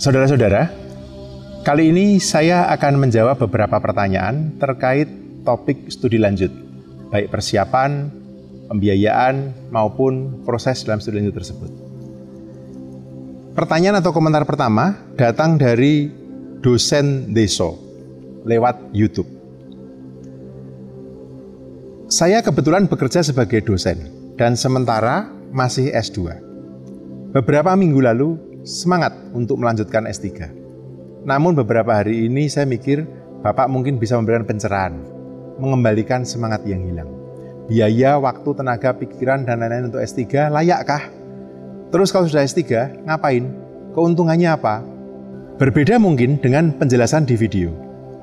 Saudara-saudara, kali ini saya akan menjawab beberapa pertanyaan terkait topik studi lanjut, baik persiapan, pembiayaan, maupun proses dalam studi lanjut tersebut. Pertanyaan atau komentar pertama datang dari dosen Deso lewat YouTube. Saya kebetulan bekerja sebagai dosen dan sementara masih S2. Beberapa minggu lalu semangat untuk melanjutkan S3. Namun beberapa hari ini saya mikir Bapak mungkin bisa memberikan pencerahan, mengembalikan semangat yang hilang. Biaya, waktu, tenaga, pikiran, dan lain-lain untuk S3 layakkah? Terus kalau sudah S3, ngapain? Keuntungannya apa? Berbeda mungkin dengan penjelasan di video.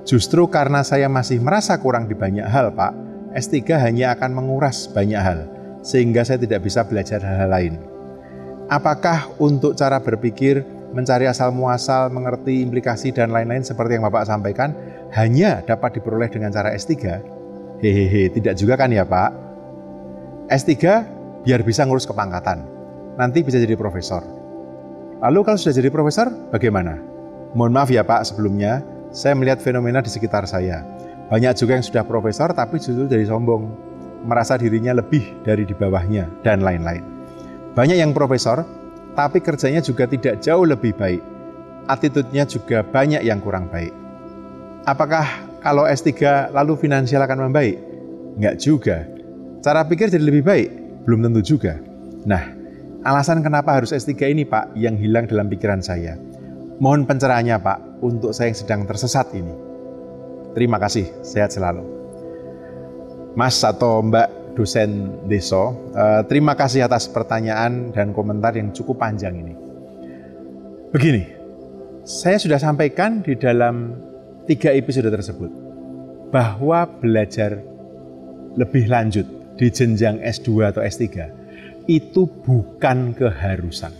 Justru karena saya masih merasa kurang di banyak hal, Pak, S3 hanya akan menguras banyak hal, sehingga saya tidak bisa belajar hal-hal lain. Apakah untuk cara berpikir, mencari asal muasal, mengerti implikasi dan lain-lain seperti yang Bapak sampaikan hanya dapat diperoleh dengan cara S3? Hehehe, tidak juga kan ya Pak? S3 biar bisa ngurus kepangkatan. Nanti bisa jadi profesor. Lalu kalau sudah jadi profesor, bagaimana? Mohon maaf ya Pak sebelumnya, saya melihat fenomena di sekitar saya. Banyak juga yang sudah profesor tapi justru jadi sombong, merasa dirinya lebih dari di bawahnya, dan lain-lain. Banyak yang profesor, tapi kerjanya juga tidak jauh lebih baik. Attitude-nya juga banyak yang kurang baik. Apakah kalau S3 lalu finansial akan membaik? Enggak juga. Cara pikir jadi lebih baik? Belum tentu juga. Nah, alasan kenapa harus S3 ini Pak yang hilang dalam pikiran saya. Mohon pencerahannya Pak untuk saya yang sedang tersesat ini. Terima kasih, sehat selalu. Mas atau Mbak dosen Deso. Uh, terima kasih atas pertanyaan dan komentar yang cukup panjang ini. Begini, saya sudah sampaikan di dalam tiga episode tersebut bahwa belajar lebih lanjut di jenjang S2 atau S3 itu bukan keharusan.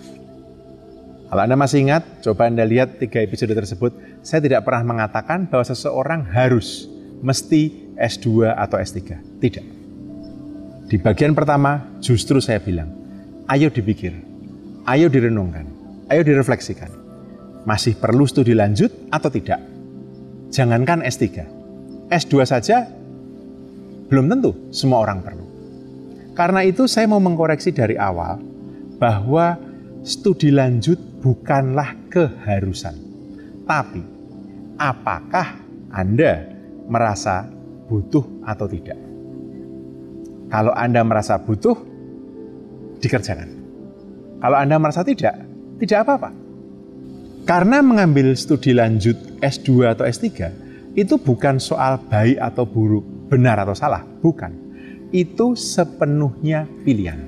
Kalau Anda masih ingat, coba Anda lihat tiga episode tersebut, saya tidak pernah mengatakan bahwa seseorang harus mesti S2 atau S3. Tidak. Di bagian pertama justru saya bilang, ayo dipikir, ayo direnungkan, ayo direfleksikan. Masih perlu studi lanjut atau tidak? Jangankan S3, S2 saja belum tentu semua orang perlu. Karena itu saya mau mengkoreksi dari awal bahwa studi lanjut bukanlah keharusan. Tapi apakah Anda merasa butuh atau tidak? Kalau Anda merasa butuh, dikerjakan. Kalau Anda merasa tidak, tidak apa-apa. Karena mengambil studi lanjut S2 atau S3 itu bukan soal baik atau buruk, benar atau salah, bukan. Itu sepenuhnya pilihan.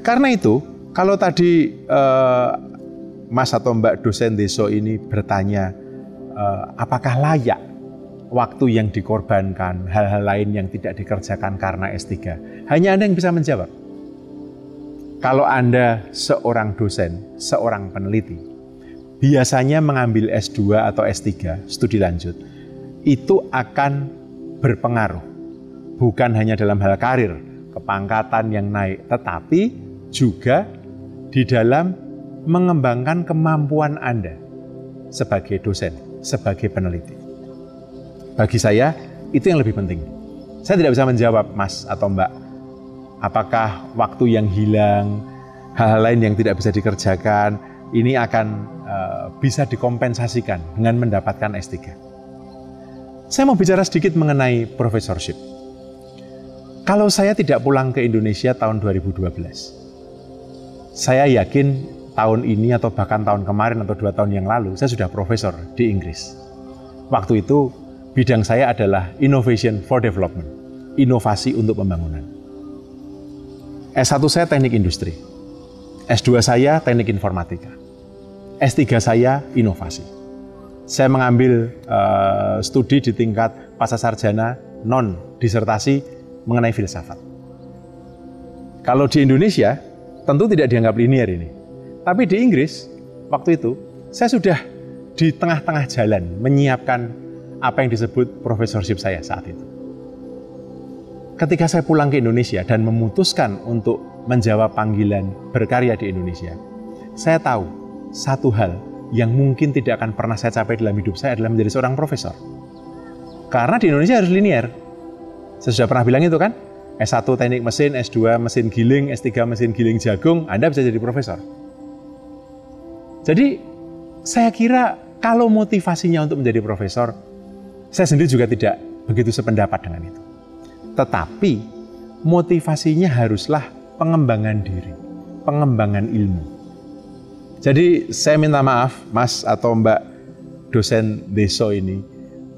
Karena itu, kalau tadi eh, Mas atau Mbak dosen Deso ini bertanya, eh, apakah layak waktu yang dikorbankan, hal-hal lain yang tidak dikerjakan karena S3. Hanya Anda yang bisa menjawab. Kalau Anda seorang dosen, seorang peneliti, biasanya mengambil S2 atau S3, studi lanjut, itu akan berpengaruh. Bukan hanya dalam hal karir, kepangkatan yang naik, tetapi juga di dalam mengembangkan kemampuan Anda sebagai dosen, sebagai peneliti. Bagi saya, itu yang lebih penting. Saya tidak bisa menjawab, Mas atau Mbak, apakah waktu yang hilang, hal-hal lain yang tidak bisa dikerjakan, ini akan uh, bisa dikompensasikan dengan mendapatkan S3. Saya mau bicara sedikit mengenai professorship. Kalau saya tidak pulang ke Indonesia tahun 2012, saya yakin tahun ini atau bahkan tahun kemarin atau dua tahun yang lalu, saya sudah profesor di Inggris. Waktu itu Bidang saya adalah Innovation for Development, inovasi untuk pembangunan. S1 saya teknik industri, S2 saya teknik informatika. S3 saya inovasi. Saya mengambil uh, studi di tingkat pasca sarjana non disertasi mengenai filsafat. Kalau di Indonesia tentu tidak dianggap linier ini. Tapi di Inggris waktu itu saya sudah di tengah-tengah jalan menyiapkan apa yang disebut profesorship saya saat itu. Ketika saya pulang ke Indonesia dan memutuskan untuk menjawab panggilan berkarya di Indonesia, saya tahu satu hal yang mungkin tidak akan pernah saya capai dalam hidup saya adalah menjadi seorang profesor. Karena di Indonesia harus linier. Saya sudah pernah bilang itu kan, S1 teknik mesin, S2 mesin giling, S3 mesin giling jagung, Anda bisa jadi profesor. Jadi saya kira kalau motivasinya untuk menjadi profesor, saya sendiri juga tidak begitu sependapat dengan itu. Tetapi motivasinya haruslah pengembangan diri, pengembangan ilmu. Jadi saya minta maaf Mas atau Mbak dosen Deso ini,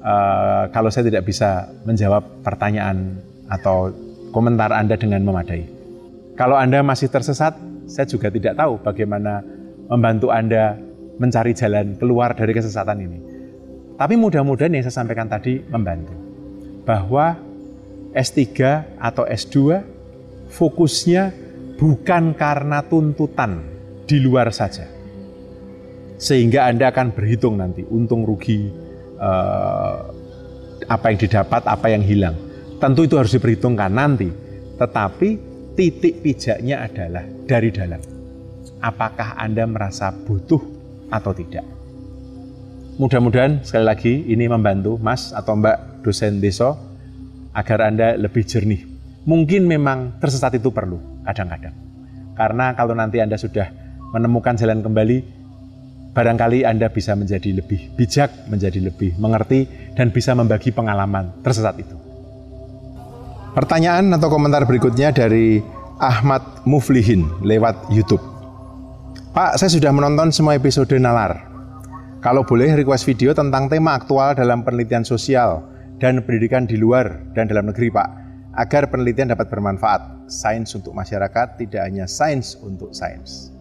uh, kalau saya tidak bisa menjawab pertanyaan atau komentar Anda dengan memadai. Kalau Anda masih tersesat, saya juga tidak tahu bagaimana membantu Anda mencari jalan keluar dari kesesatan ini. Tapi mudah-mudahan yang saya sampaikan tadi membantu. Bahwa S3 atau S2 fokusnya bukan karena tuntutan di luar saja. Sehingga Anda akan berhitung nanti untung rugi eh, apa yang didapat, apa yang hilang. Tentu itu harus diperhitungkan nanti. Tetapi titik pijaknya adalah dari dalam. Apakah Anda merasa butuh atau tidak. Mudah-mudahan sekali lagi ini membantu Mas atau Mbak dosen deso agar Anda lebih jernih. Mungkin memang tersesat itu perlu kadang-kadang. Karena kalau nanti Anda sudah menemukan jalan kembali, barangkali Anda bisa menjadi lebih bijak, menjadi lebih mengerti, dan bisa membagi pengalaman tersesat itu. Pertanyaan atau komentar berikutnya dari Ahmad Muflihin lewat YouTube. Pak, saya sudah menonton semua episode Nalar. Kalau boleh request video tentang tema aktual dalam penelitian sosial dan pendidikan di luar dan dalam negeri, Pak. Agar penelitian dapat bermanfaat. Sains untuk masyarakat, tidak hanya sains untuk sains.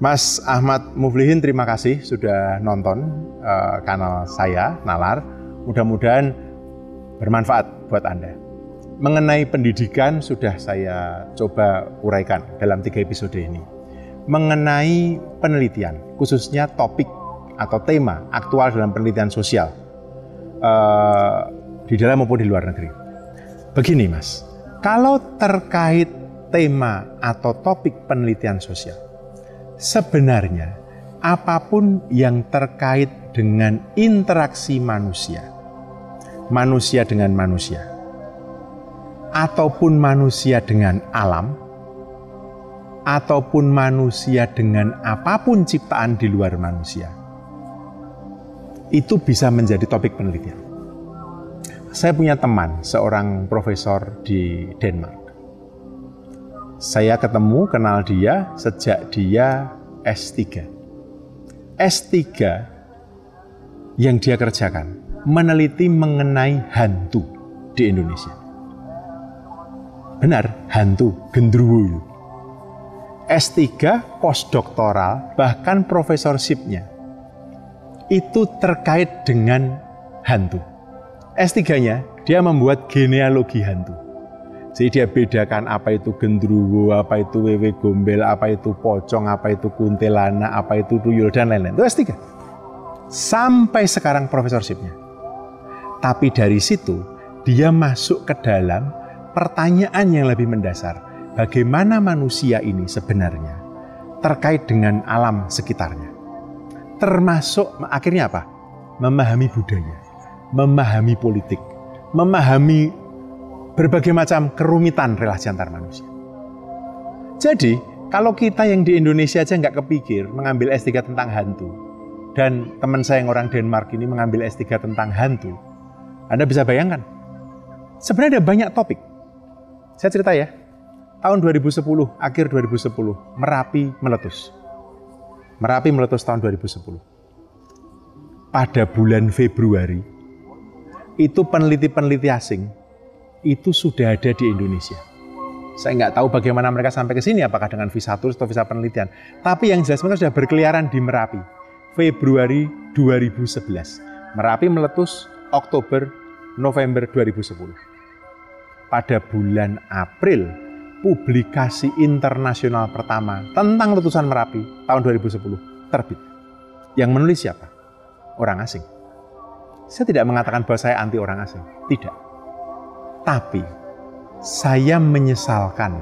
Mas Ahmad Muflihin, terima kasih sudah nonton uh, kanal saya, Nalar. Mudah-mudahan bermanfaat buat Anda. Mengenai pendidikan sudah saya coba uraikan dalam tiga episode ini mengenai penelitian, khususnya topik atau tema aktual dalam penelitian sosial uh, di dalam maupun di luar negeri. Begini, Mas, kalau terkait tema atau topik penelitian sosial, sebenarnya apa pun yang terkait dengan interaksi manusia, manusia dengan manusia, ataupun manusia dengan alam, ataupun manusia dengan apa pun ciptaan di luar manusia, itu bisa menjadi topik penelitian. Saya punya teman, seorang profesor di Denmark. Saya ketemu, kenal dia sejak dia S3. S3 yang dia kerjakan meneliti mengenai hantu di Indonesia. Benar, hantu, gendruwo S3, postdoktoral, bahkan profesorshipnya itu terkait dengan hantu. S3-nya dia membuat genealogi hantu. Jadi dia bedakan apa itu gendruwo, apa itu wewe gombel, apa itu pocong, apa itu kuntilana, apa itu tuyul, dan lain-lain. Itu S3. Sampai sekarang profesorshipnya. Tapi dari situ dia masuk ke dalam pertanyaan yang lebih mendasar bagaimana manusia ini sebenarnya terkait dengan alam sekitarnya. Termasuk akhirnya apa? Memahami budaya, memahami politik, memahami berbagai macam kerumitan relasi antar manusia. Jadi, kalau kita yang di Indonesia aja nggak kepikir mengambil S3 tentang hantu, dan teman saya yang orang Denmark ini mengambil S3 tentang hantu, Anda bisa bayangkan, sebenarnya ada banyak topik. Saya cerita ya, tahun 2010, akhir 2010, Merapi meletus. Merapi meletus tahun 2010. Pada bulan Februari, itu peneliti-peneliti asing itu sudah ada di Indonesia. Saya nggak tahu bagaimana mereka sampai ke sini, apakah dengan visa turis atau visa penelitian. Tapi yang jelas mereka sudah berkeliaran di Merapi. Februari 2011. Merapi meletus Oktober, November 2010. Pada bulan April, publikasi internasional pertama tentang letusan Merapi tahun 2010 terbit. Yang menulis siapa? Orang asing. Saya tidak mengatakan bahwa saya anti orang asing. Tidak. Tapi saya menyesalkan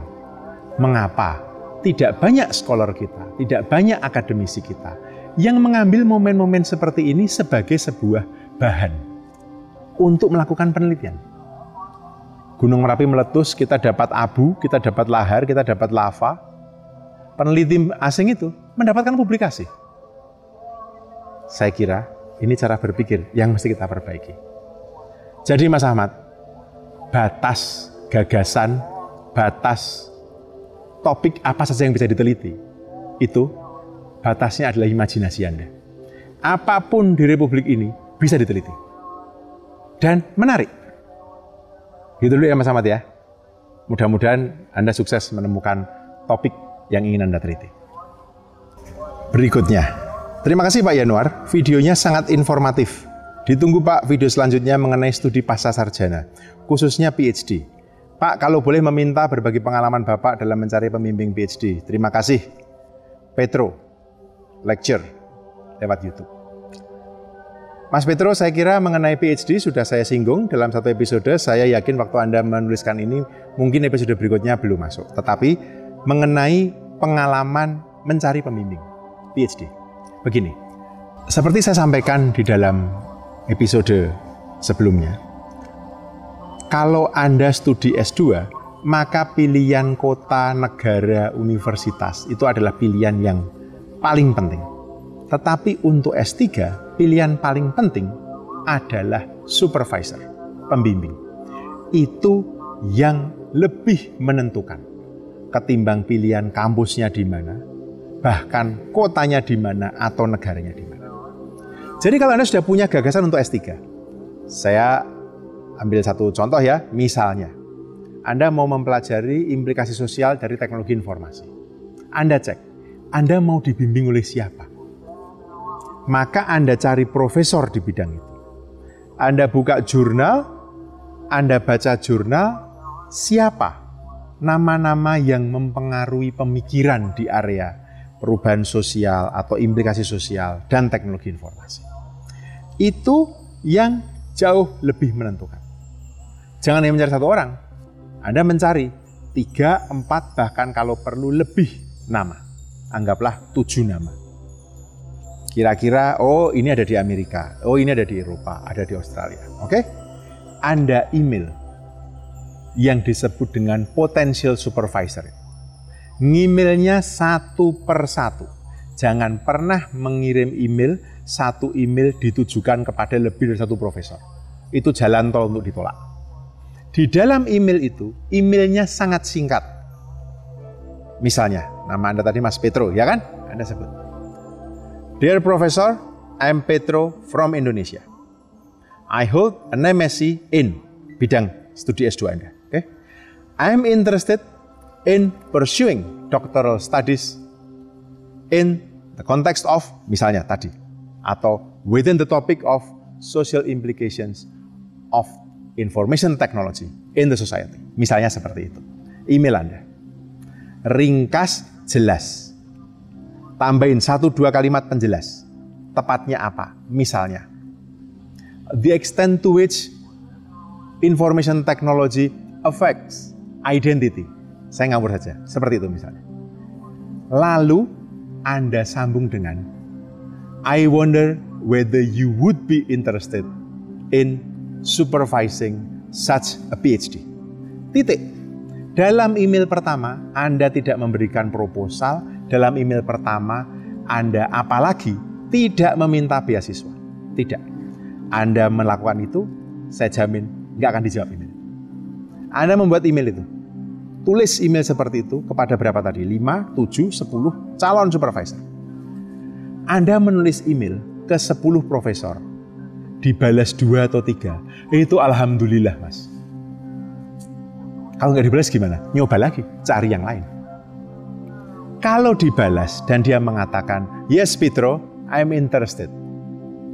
mengapa tidak banyak scholar kita, tidak banyak akademisi kita yang mengambil momen-momen seperti ini sebagai sebuah bahan untuk melakukan penelitian. Gunung Merapi meletus, kita dapat abu, kita dapat lahar, kita dapat lava. Peneliti asing itu mendapatkan publikasi. Saya kira ini cara berpikir yang mesti kita perbaiki. Jadi Mas Ahmad, batas gagasan, batas topik apa saja yang bisa diteliti, itu batasnya adalah imajinasi Anda. Apa pun di Republik ini bisa diteliti. Dan menarik. Gitu dulu ya Mas Ahmad ya. Mudah-mudahan Anda sukses menemukan topik yang ingin Anda teliti. Berikutnya, terima kasih Pak Yanuar, videonya sangat informatif. Ditunggu Pak video selanjutnya mengenai studi pasca sarjana, khususnya PhD. Pak, kalau boleh meminta berbagi pengalaman Bapak dalam mencari pembimbing PhD. Terima kasih. Petro, lecture lewat YouTube. Mas Petro, saya kira mengenai PhD sudah saya singgung dalam satu episode. Saya yakin waktu Anda menuliskan ini, mungkin episode berikutnya belum masuk. Tetapi mengenai pengalaman mencari pembimbing PhD. Begini, seperti saya sampaikan di dalam episode sebelumnya, kalau Anda studi S2, maka pilihan kota, negara, universitas itu adalah pilihan yang paling penting. Tetapi untuk S3, pilihan paling penting adalah supervisor, pembimbing. Itu yang lebih menentukan ketimbang pilihan kampusnya di mana, bahkan kotanya di mana atau negaranya di mana. Jadi kalau Anda sudah punya gagasan untuk S3, saya ambil satu contoh ya, misalnya Anda mau mempelajari implikasi sosial dari teknologi informasi. Anda cek, Anda mau dibimbing oleh siapa? Maka Anda cari profesor di bidang itu. Anda buka jurnal, Anda baca jurnal, siapa nama-nama yang mempengaruhi pemikiran di area perubahan sosial atau implikasi sosial dan teknologi informasi. Itu yang jauh lebih menentukan. Jangan hanya mencari satu orang. Anda mencari tiga, empat, bahkan kalau perlu lebih nama. Anggaplah tujuh nama. Kira-kira, oh ini ada di Amerika, oh ini ada di Eropa, ada di Australia. Oke? Anda email yang disebut dengan potential supervisor. Ngemailnya satu per satu. Jangan pernah mengirim email, satu email ditujukan kepada lebih dari satu profesor. Itu jalan tol untuk ditolak. Di dalam email itu, emailnya sangat singkat. Misalnya, nama Anda tadi Mas Petro, ya kan? Anda sebut. Dear Professor, I'm Petro from Indonesia. I hold an MSc in bidang studi S2 Anda. Okay? I'm interested in pursuing doctoral studies in the context of misalnya tadi atau within the topic of social implications of information technology in the society. Misalnya seperti itu. Email Anda. Ringkas, jelas. Tambahin satu dua kalimat penjelas. Tepatnya apa? Misalnya, the extent to which information technology affects identity. Saya ngawur saja, seperti itu misalnya. Lalu Anda sambung dengan I wonder whether you would be interested in supervising such a PhD. Titik. Dalam email pertama, Anda tidak memberikan proposal. Dalam email pertama, Anda apalagi tidak meminta beasiswa. Tidak. Anda melakukan itu, saya jamin nggak akan dijawab email. Anda membuat email itu. Tulis email seperti itu kepada berapa tadi? 5, 7, 10 calon supervisor. Anda menulis email ke 10 profesor dibalas dua atau tiga, itu alhamdulillah mas. Kalau nggak dibalas gimana? Nyoba lagi, cari yang lain. Kalau dibalas dan dia mengatakan, yes Petro, I'm interested.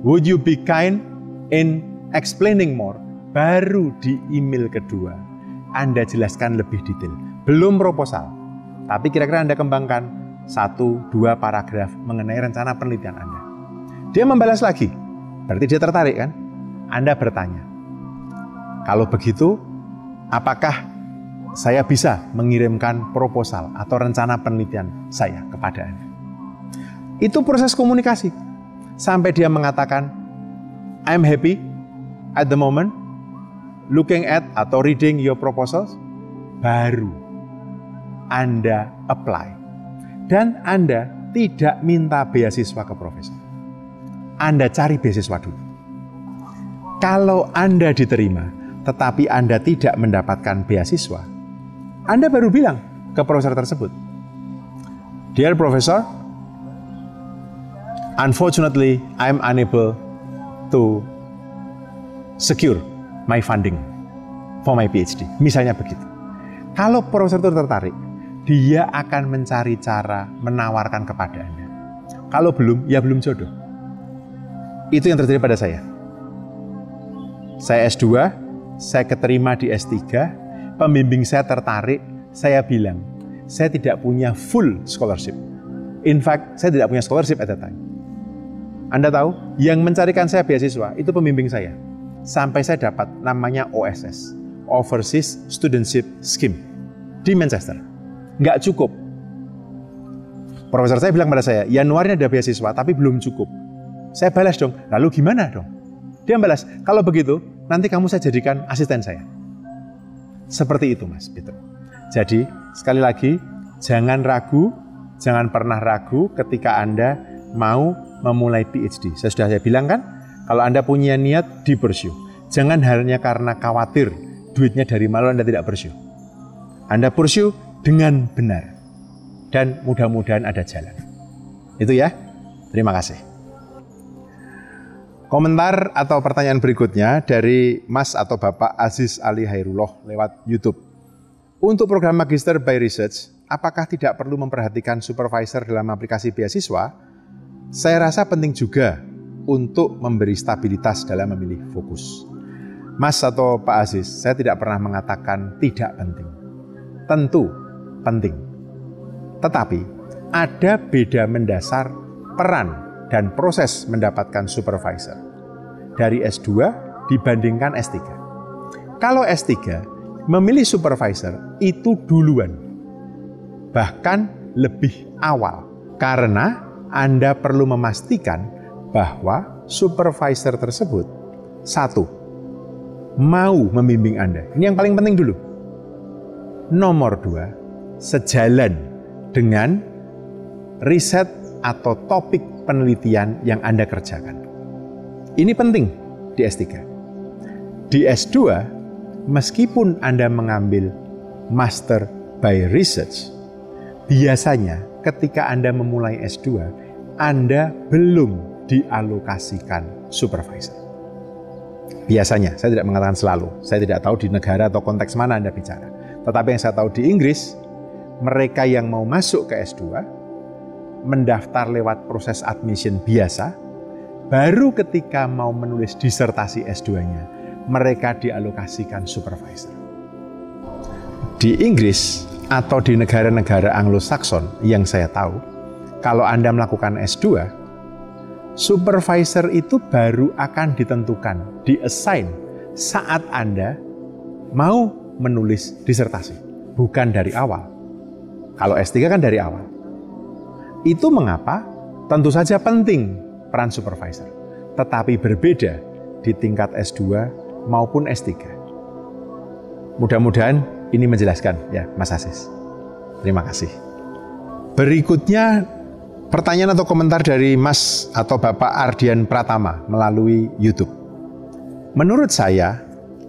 Would you be kind in explaining more? Baru di email kedua, Anda jelaskan lebih detail. Belum proposal, tapi kira-kira Anda kembangkan satu, dua paragraf mengenai rencana penelitian Anda. Dia membalas lagi, berarti dia tertarik kan? Anda bertanya, kalau begitu, apakah saya bisa mengirimkan proposal atau rencana penelitian saya kepada Anda? Itu proses komunikasi. Sampai dia mengatakan, I'm happy at the moment, looking at atau reading your proposals, baru Anda apply. Dan Anda tidak minta beasiswa ke profesor. Anda cari beasiswa dulu. Kalau Anda diterima, tetapi Anda tidak mendapatkan beasiswa, Anda baru bilang ke profesor tersebut, Dear Professor, unfortunately I'm unable to secure my funding for my PhD. Misalnya begitu. Kalau profesor itu tertarik, dia akan mencari cara menawarkan kepada Anda. Kalau belum, ya belum jodoh. Itu yang terjadi pada saya. Saya S2, saya keterima di S3, pembimbing saya tertarik, saya bilang, saya tidak punya full scholarship. In fact, saya tidak punya scholarship at that time. Anda tahu, yang mencarikan saya beasiswa itu pembimbing saya. Sampai saya dapat namanya OSS, Overseas Studentship Scheme, di Manchester. Nggak cukup. Profesor saya bilang pada saya, Januari ada beasiswa, tapi belum cukup. Saya balas dong, lalu gimana dong? Dia balas, kalau begitu nanti kamu saya jadikan asisten saya. Seperti itu Mas Peter. Jadi sekali lagi, jangan ragu, jangan pernah ragu ketika Anda mau memulai PhD. Saya sudah saya bilang kan, kalau Anda punya niat di pursue. Jangan hanya karena khawatir duitnya dari malu Anda tidak pursue. Anda pursue dengan benar. Dan mudah-mudahan ada jalan. Itu ya. Terima kasih. Komentar atau pertanyaan berikutnya dari Mas atau Bapak Aziz Ali Hairullah lewat YouTube. Untuk program Magister by Research, apakah tidak perlu memperhatikan supervisor dalam aplikasi beasiswa? Saya rasa penting juga untuk memberi stabilitas dalam memilih fokus. Mas atau Pak Aziz, saya tidak pernah mengatakan tidak penting. Tentu penting. Tetapi ada beda mendasar peran dan proses mendapatkan supervisor dari S2 dibandingkan S3. Kalau S3 memilih supervisor itu duluan, bahkan lebih awal, karena Anda perlu memastikan bahwa supervisor tersebut satu mau membimbing Anda. Ini yang paling penting dulu. Nomor dua, sejalan dengan riset atau topik penelitian yang Anda kerjakan. Ini penting di S3. Di S2, meskipun Anda mengambil Master by Research, biasanya ketika Anda memulai S2, Anda belum dialokasikan supervisor. Biasanya, saya tidak mengatakan selalu. Saya tidak tahu di negara atau konteks mana Anda bicara. Tetapi yang saya tahu di Inggris, mereka yang mau masuk ke S2 mendaftar lewat proses admission biasa, baru ketika mau menulis disertasi S2-nya, mereka dialokasikan supervisor. Di Inggris atau di negara-negara Anglo-Saxon yang saya tahu, kalau Anda melakukan S2, supervisor itu baru akan ditentukan, diassign saat Anda mau menulis disertasi, bukan dari awal. Kalau S3 kan dari awal. Itu mengapa tentu saja penting peran supervisor, tetapi berbeda di tingkat S2 maupun S3. Mudah-mudahan ini menjelaskan ya Mas Asis. Terima kasih. Berikutnya pertanyaan atau komentar dari Mas atau Bapak Ardian Pratama melalui YouTube. Menurut saya,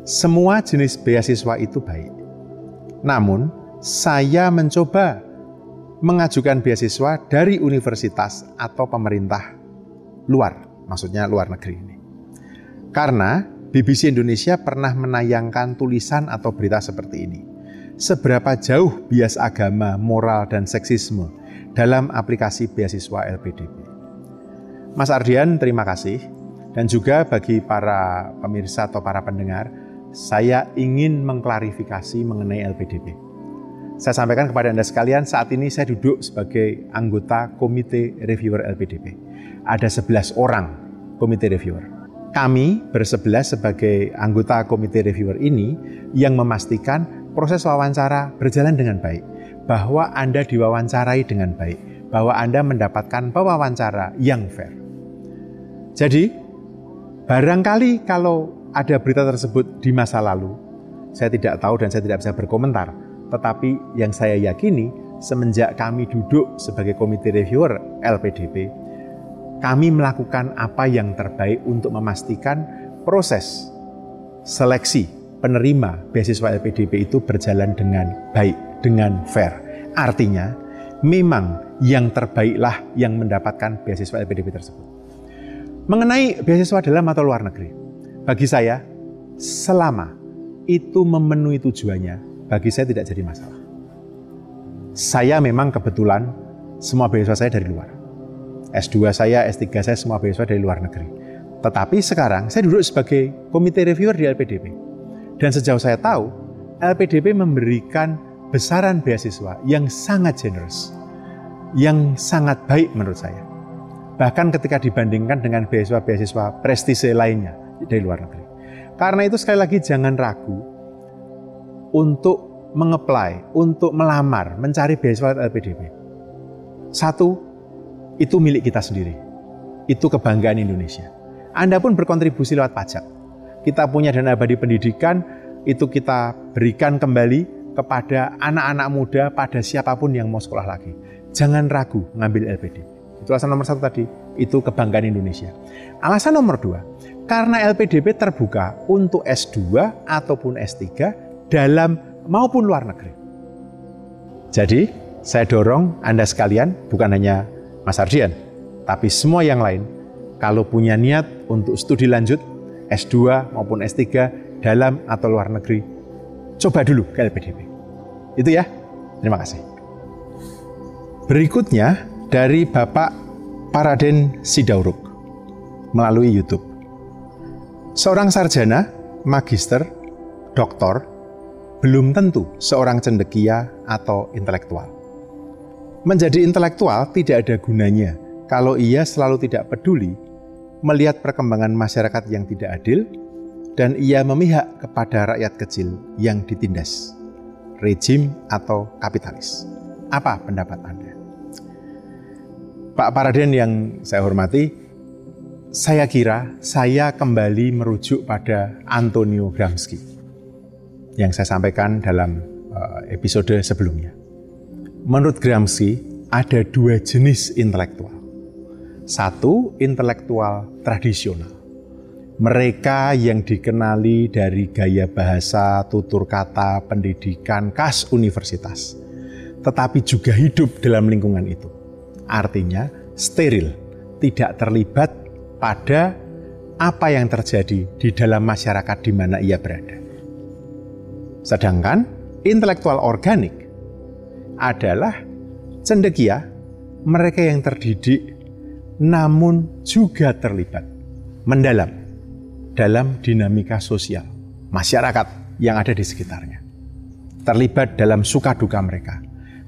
semua jenis beasiswa itu baik. Namun, saya mencoba mengajukan beasiswa dari universitas atau pemerintah luar, maksudnya luar negeri ini. Karena BBC Indonesia pernah menayangkan tulisan atau berita seperti ini. seberapa jauh bias agama, moral, dan seksisme dalam aplikasi beasiswa LPDP. Mas Ardian, terima kasih. Dan juga bagi para pemirsa atau para pendengar, saya ingin mengklarifikasi mengenai LPDP. Saya sampaikan kepada Anda sekalian, saat ini saya duduk sebagai anggota Komite Reviewer LPDP. Ada 11 orang Komite Reviewer. Kami bersebelas sebagai anggota Komite Reviewer ini yang memastikan proses wawancara berjalan dengan baik, bahwa Anda diwawancarai dengan baik, bahwa Anda mendapatkan pewawancara yang fair. Jadi, barangkali kalau ada berita tersebut di masa lalu, saya tidak tahu dan saya tidak bisa berkomentar tetapi yang saya yakini semenjak kami duduk sebagai komite reviewer LPDP, kami melakukan apa yang terbaik untuk memastikan proses seleksi penerima beasiswa LPDP itu berjalan dengan baik, dengan fair. Artinya, memang yang terbaiklah yang mendapatkan beasiswa LPDP tersebut. Mengenai beasiswa dalam atau luar negeri, bagi saya, selama itu memenuhi tujuannya, bagi saya tidak jadi masalah. Saya memang kebetulan semua beasiswa saya dari luar. S2 saya, S3 saya semua beasiswa dari luar negeri. Tetapi sekarang saya duduk sebagai komite reviewer di LPDP. Dan sejauh saya tahu, LPDP memberikan besaran beasiswa yang sangat generous. Yang sangat baik menurut saya. Bahkan ketika dibandingkan dengan beasiswa-beasiswa prestise lainnya dari luar negeri. Karena itu sekali lagi jangan ragu untuk mengeplai, untuk melamar, mencari beasiswa LPDP. Satu, itu milik kita sendiri. Itu kebanggaan Indonesia. Anda pun berkontribusi lewat pajak. Kita punya dana abadi pendidikan, itu kita berikan kembali kepada anak-anak muda, pada siapa pun yang mau sekolah lagi. Jangan ragu mengambil LPD. Itu alasan nomor satu tadi, itu kebanggaan Indonesia. Alasan nomor dua, karena LPDP terbuka untuk S2 ataupun S3 dalam maupun luar negeri. Jadi, saya dorong Anda sekalian, bukan hanya Mas Ardian, tapi semua yang lain, kalau punya niat untuk studi lanjut, S2 maupun S3 dalam atau luar negeri, coba dulu ke LPDP. Itu ya, terima kasih. Berikutnya dari Bapak Paraden Sidauruk melalui YouTube. Seorang sarjana, magister, doktor, belum tentu seorang cendekia atau intelektual. Menjadi intelektual tidak ada gunanya kalau ia selalu tidak peduli melihat perkembangan masyarakat yang tidak adil dan ia memihak kepada rakyat kecil yang ditindas, rejim atau kapitalis. Apa pendapat Anda? Pak Paraden yang saya hormati, saya kira saya kembali merujuk pada Antonio Gramsci yang saya sampaikan dalam eh, episode sebelumnya. Menurut Gramsci, ada dua jenis intelektual. Satu, intelektual tradisional. Mereka yang dikenali dari gaya bahasa, tutur kata, pendidikan khas universitas, tetapi juga hidup dalam lingkungan itu. Artinya, steril, tidak terlibat pada apa yang terjadi di dalam masyarakat di mana ia berada. Sedangkan intelektual organik adalah cendekia mereka yang terdidik namun juga terlibat mendalam dalam dinamika sosial masyarakat yang ada di sekitarnya. Terlibat dalam suka duka mereka,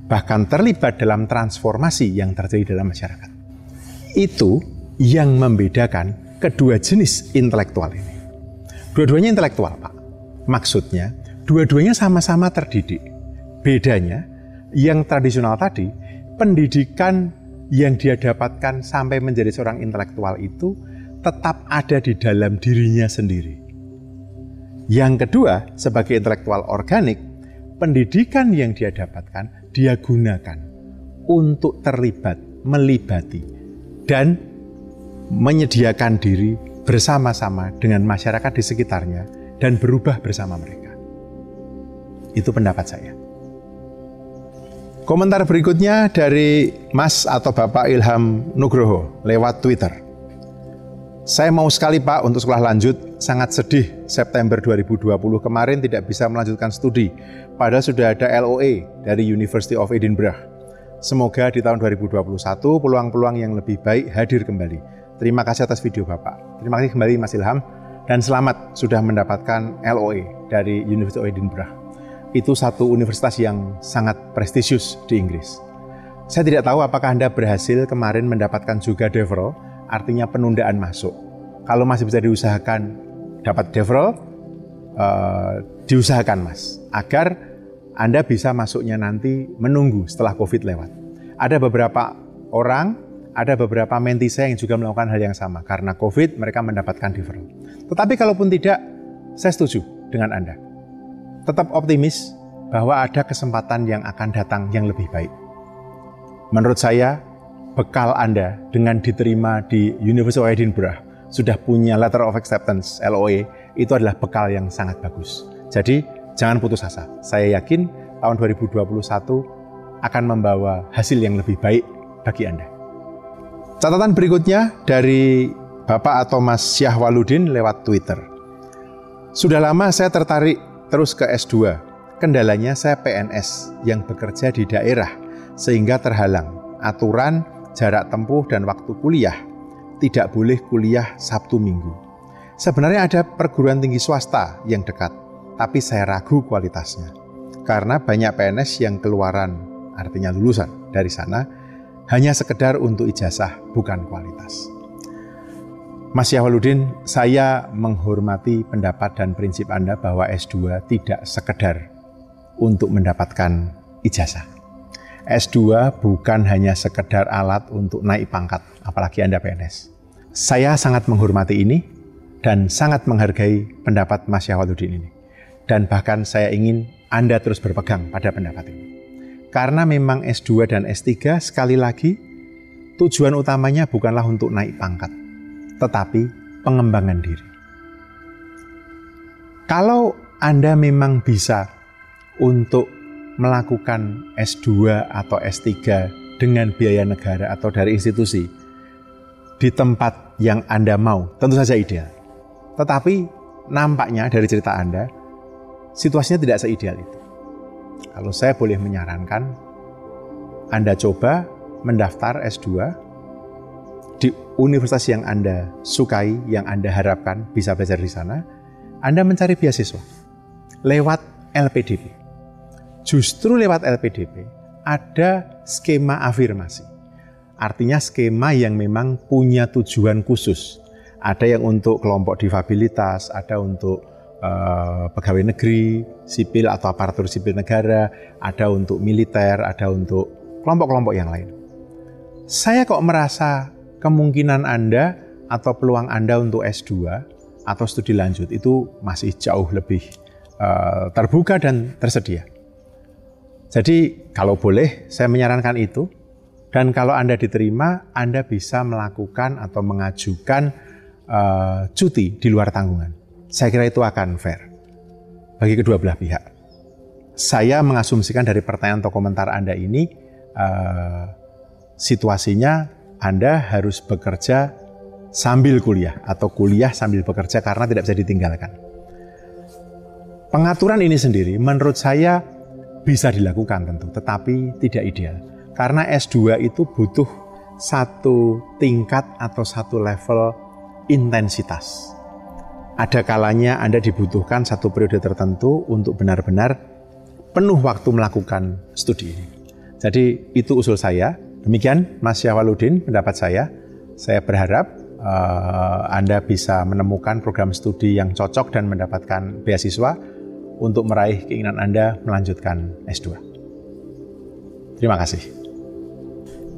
bahkan terlibat dalam transformasi yang terjadi dalam masyarakat. Itu yang membedakan kedua jenis intelektual ini. Dua-duanya intelektual, Pak. Maksudnya, Dua-duanya sama-sama terdidik. Bedanya, yang tradisional tadi, pendidikan yang dia dapatkan sampai menjadi seorang intelektual itu tetap ada di dalam dirinya sendiri. Yang kedua, sebagai intelektual organik, pendidikan yang dia dapatkan dia gunakan untuk terlibat, melibati, dan menyediakan diri bersama-sama dengan masyarakat di sekitarnya dan berubah bersama mereka. Itu pendapat saya. Komentar berikutnya dari Mas atau Bapak Ilham Nugroho lewat Twitter. Saya mau sekali Pak untuk sekolah lanjut sangat sedih September 2020 kemarin tidak bisa melanjutkan studi, padahal sudah ada LOE dari University of Edinburgh. Semoga di tahun 2021 peluang-peluang yang lebih baik hadir kembali. Terima kasih atas video Bapak. Terima kasih kembali Mas Ilham dan selamat sudah mendapatkan LOE dari University of Edinburgh. Itu satu universitas yang sangat prestisius di Inggris. Saya tidak tahu apakah Anda berhasil kemarin mendapatkan juga deferral, artinya penundaan masuk. Kalau masih bisa diusahakan dapat deferral, uh, diusahakan mas, agar Anda bisa masuknya nanti menunggu setelah COVID lewat. Ada beberapa orang, ada beberapa menti saya yang juga melakukan hal yang sama. Karena COVID mereka mendapatkan deferral. Tetapi kalaupun tidak, saya setuju dengan Anda. Tetap optimis bahwa ada kesempatan yang akan datang yang lebih baik. Menurut saya, bekal Anda dengan diterima di University of Edinburgh sudah punya letter of acceptance LOE itu adalah bekal yang sangat bagus. Jadi jangan putus asa. Saya yakin tahun 2021 akan membawa hasil yang lebih baik bagi Anda. Catatan berikutnya dari Bapak atau Mas Syahwaludin lewat Twitter. Sudah lama saya tertarik terus ke S2. Kendalanya saya PNS yang bekerja di daerah sehingga terhalang aturan, jarak tempuh, dan waktu kuliah tidak boleh kuliah Sabtu Minggu. Sebenarnya ada perguruan tinggi swasta yang dekat, tapi saya ragu kualitasnya. Karena banyak PNS yang keluaran, artinya lulusan dari sana, hanya sekedar untuk ijazah, bukan kualitas. Mas Yahwaluddin, saya menghormati pendapat dan prinsip Anda bahwa S2 tidak sekedar untuk mendapatkan ijazah. S2 bukan hanya sekedar alat untuk naik pangkat, apalagi Anda PNS. Saya sangat menghormati ini dan sangat menghargai pendapat Mas Syahwaluddin ini. Dan bahkan saya ingin Anda terus berpegang pada pendapat ini. Karena memang S2 dan S3 sekali lagi tujuan utamanya bukanlah untuk naik pangkat, tetapi pengembangan diri. Kalau Anda memang bisa untuk melakukan S2 atau S3 dengan biaya negara atau dari institusi di tempat yang Anda mau, tentu saja ideal. Tetapi nampaknya dari cerita Anda, situasinya tidak seideal itu. Kalau saya boleh menyarankan, Anda coba mendaftar S2 di universitas yang Anda sukai, yang Anda harapkan bisa belajar di sana, Anda mencari beasiswa lewat LPDP justru lewat LPDP ada skema afirmasi. Artinya skema yang memang punya tujuan khusus. Ada yang untuk kelompok difabilitas, ada untuk uh, pegawai negeri, sipil atau aparatur sipil negara, ada untuk militer, ada untuk kelompok-kelompok yang lain. Saya kok merasa kemungkinan Anda atau peluang Anda untuk S2 atau studi lanjut itu masih jauh lebih uh, terbuka dan tersedia. Jadi kalau boleh saya menyarankan itu dan kalau Anda diterima Anda bisa melakukan atau mengajukan uh, cuti di luar tanggungan. Saya kira itu akan fair bagi kedua belah pihak. Saya mengasumsikan dari pertanyaan atau komentar Anda ini uh, situasinya Anda harus bekerja sambil kuliah atau kuliah sambil bekerja karena tidak bisa ditinggalkan. Pengaturan ini sendiri menurut saya bisa dilakukan tentu, tetapi tidak ideal. Karena S2 itu butuh satu tingkat atau satu level intensitas. Ada kalanya Anda dibutuhkan satu periode tertentu untuk benar-benar penuh waktu melakukan studi ini. Jadi itu usul saya. Demikian Mas Syawaludin pendapat saya. Saya berharap uh, Anda bisa menemukan program studi yang cocok dan mendapatkan beasiswa untuk meraih keinginan Anda melanjutkan S2. Terima kasih.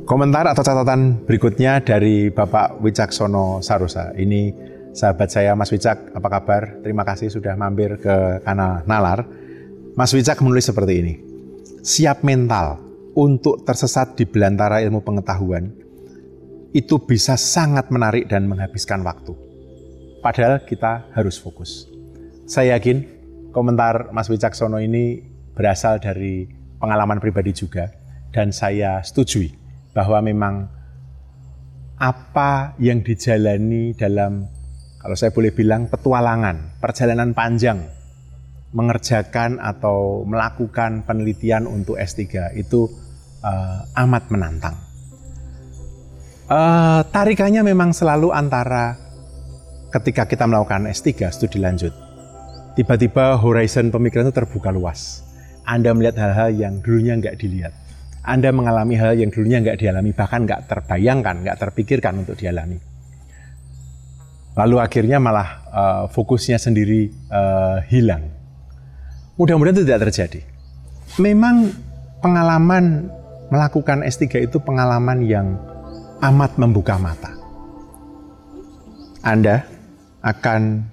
Komentar atau catatan berikutnya dari Bapak Wicaksono Sarosa. Ini sahabat saya Mas Wicak, apa kabar? Terima kasih sudah mampir ke kanal Nalar. Mas Wicak menulis seperti ini. Siap mental untuk tersesat di belantara ilmu pengetahuan itu bisa sangat menarik dan menghabiskan waktu. Padahal kita harus fokus. Saya yakin komentar Mas Wicaksono ini berasal dari pengalaman pribadi juga dan saya setujui bahwa memang apa yang dijalani dalam kalau saya boleh bilang petualangan, perjalanan panjang mengerjakan atau melakukan penelitian untuk S3 itu uh, amat menantang. Uh, tarikannya memang selalu antara ketika kita melakukan S3, studi lanjut, tiba-tiba horizon pemikiran itu terbuka luas. Anda melihat hal-hal yang dulunya nggak dilihat. Anda mengalami hal yang dulunya nggak dialami, bahkan nggak terbayangkan, nggak terpikirkan untuk dialami. Lalu akhirnya malah uh, fokusnya sendiri uh, hilang Mudah-mudahan itu tidak terjadi. Memang pengalaman melakukan S3 itu pengalaman yang amat membuka mata. Anda akan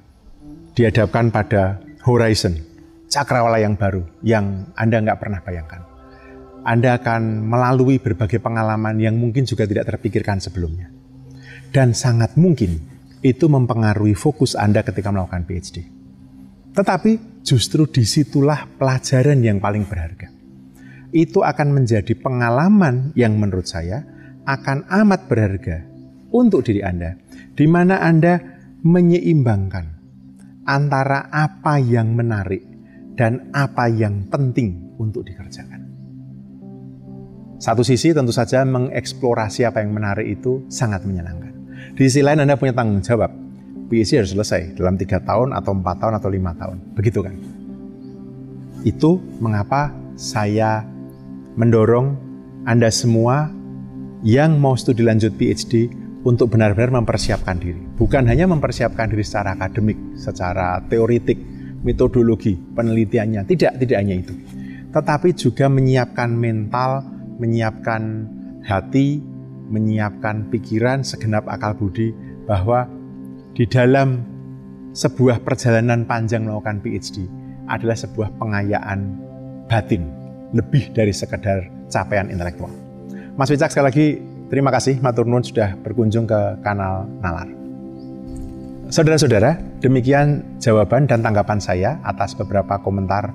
dihadapkan pada horizon, cakrawala yang baru, yang Anda nggak pernah bayangkan. Anda akan melalui berbagai pengalaman yang mungkin juga tidak terpikirkan sebelumnya. Dan sangat mungkin itu mempengaruhi fokus Anda ketika melakukan PhD. Tetapi justru di situlah pelajaran yang paling berharga. Itu akan menjadi pengalaman yang menurut saya akan amat berharga untuk diri Anda, di mana Anda menyeimbangkan antara apa yang menarik dan apa yang penting untuk dikerjakan. Satu sisi tentu saja mengeksplorasi apa yang menarik itu sangat menyenangkan. Di sisi lain Anda punya tanggung jawab PhD harus selesai dalam tiga tahun atau empat tahun atau lima tahun, begitu kan? Itu mengapa saya mendorong Anda semua yang mau studi lanjut PhD untuk benar-benar mempersiapkan diri. Bukan hanya mempersiapkan diri secara akademik, secara teoritik, metodologi, penelitiannya. Tidak, tidak hanya itu. Tetapi juga menyiapkan mental, menyiapkan hati, menyiapkan pikiran, segenap akal budi bahwa di dalam sebuah perjalanan panjang melakukan PhD adalah sebuah pengayaan batin lebih dari sekedar capaian intelektual. Mas Wicak sekali lagi terima kasih Matur Nuwun sudah berkunjung ke kanal Nalar. Saudara-saudara, demikian jawaban dan tanggapan saya atas beberapa komentar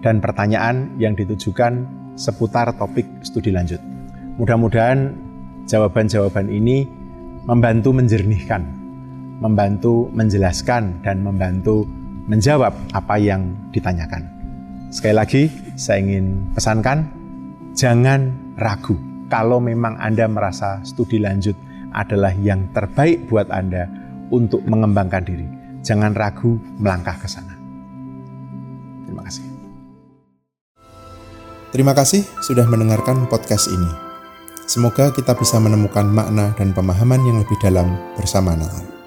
dan pertanyaan yang ditujukan seputar topik studi lanjut. Mudah-mudahan jawaban-jawaban ini membantu menjernihkan membantu menjelaskan dan membantu menjawab apa yang ditanyakan. Sekali lagi, saya ingin pesankan, jangan ragu kalau memang Anda merasa studi lanjut adalah yang terbaik buat Anda untuk mengembangkan diri. Jangan ragu melangkah ke sana. Terima kasih. Terima kasih sudah mendengarkan podcast ini. Semoga kita bisa menemukan makna dan pemahaman yang lebih dalam bersama Natal.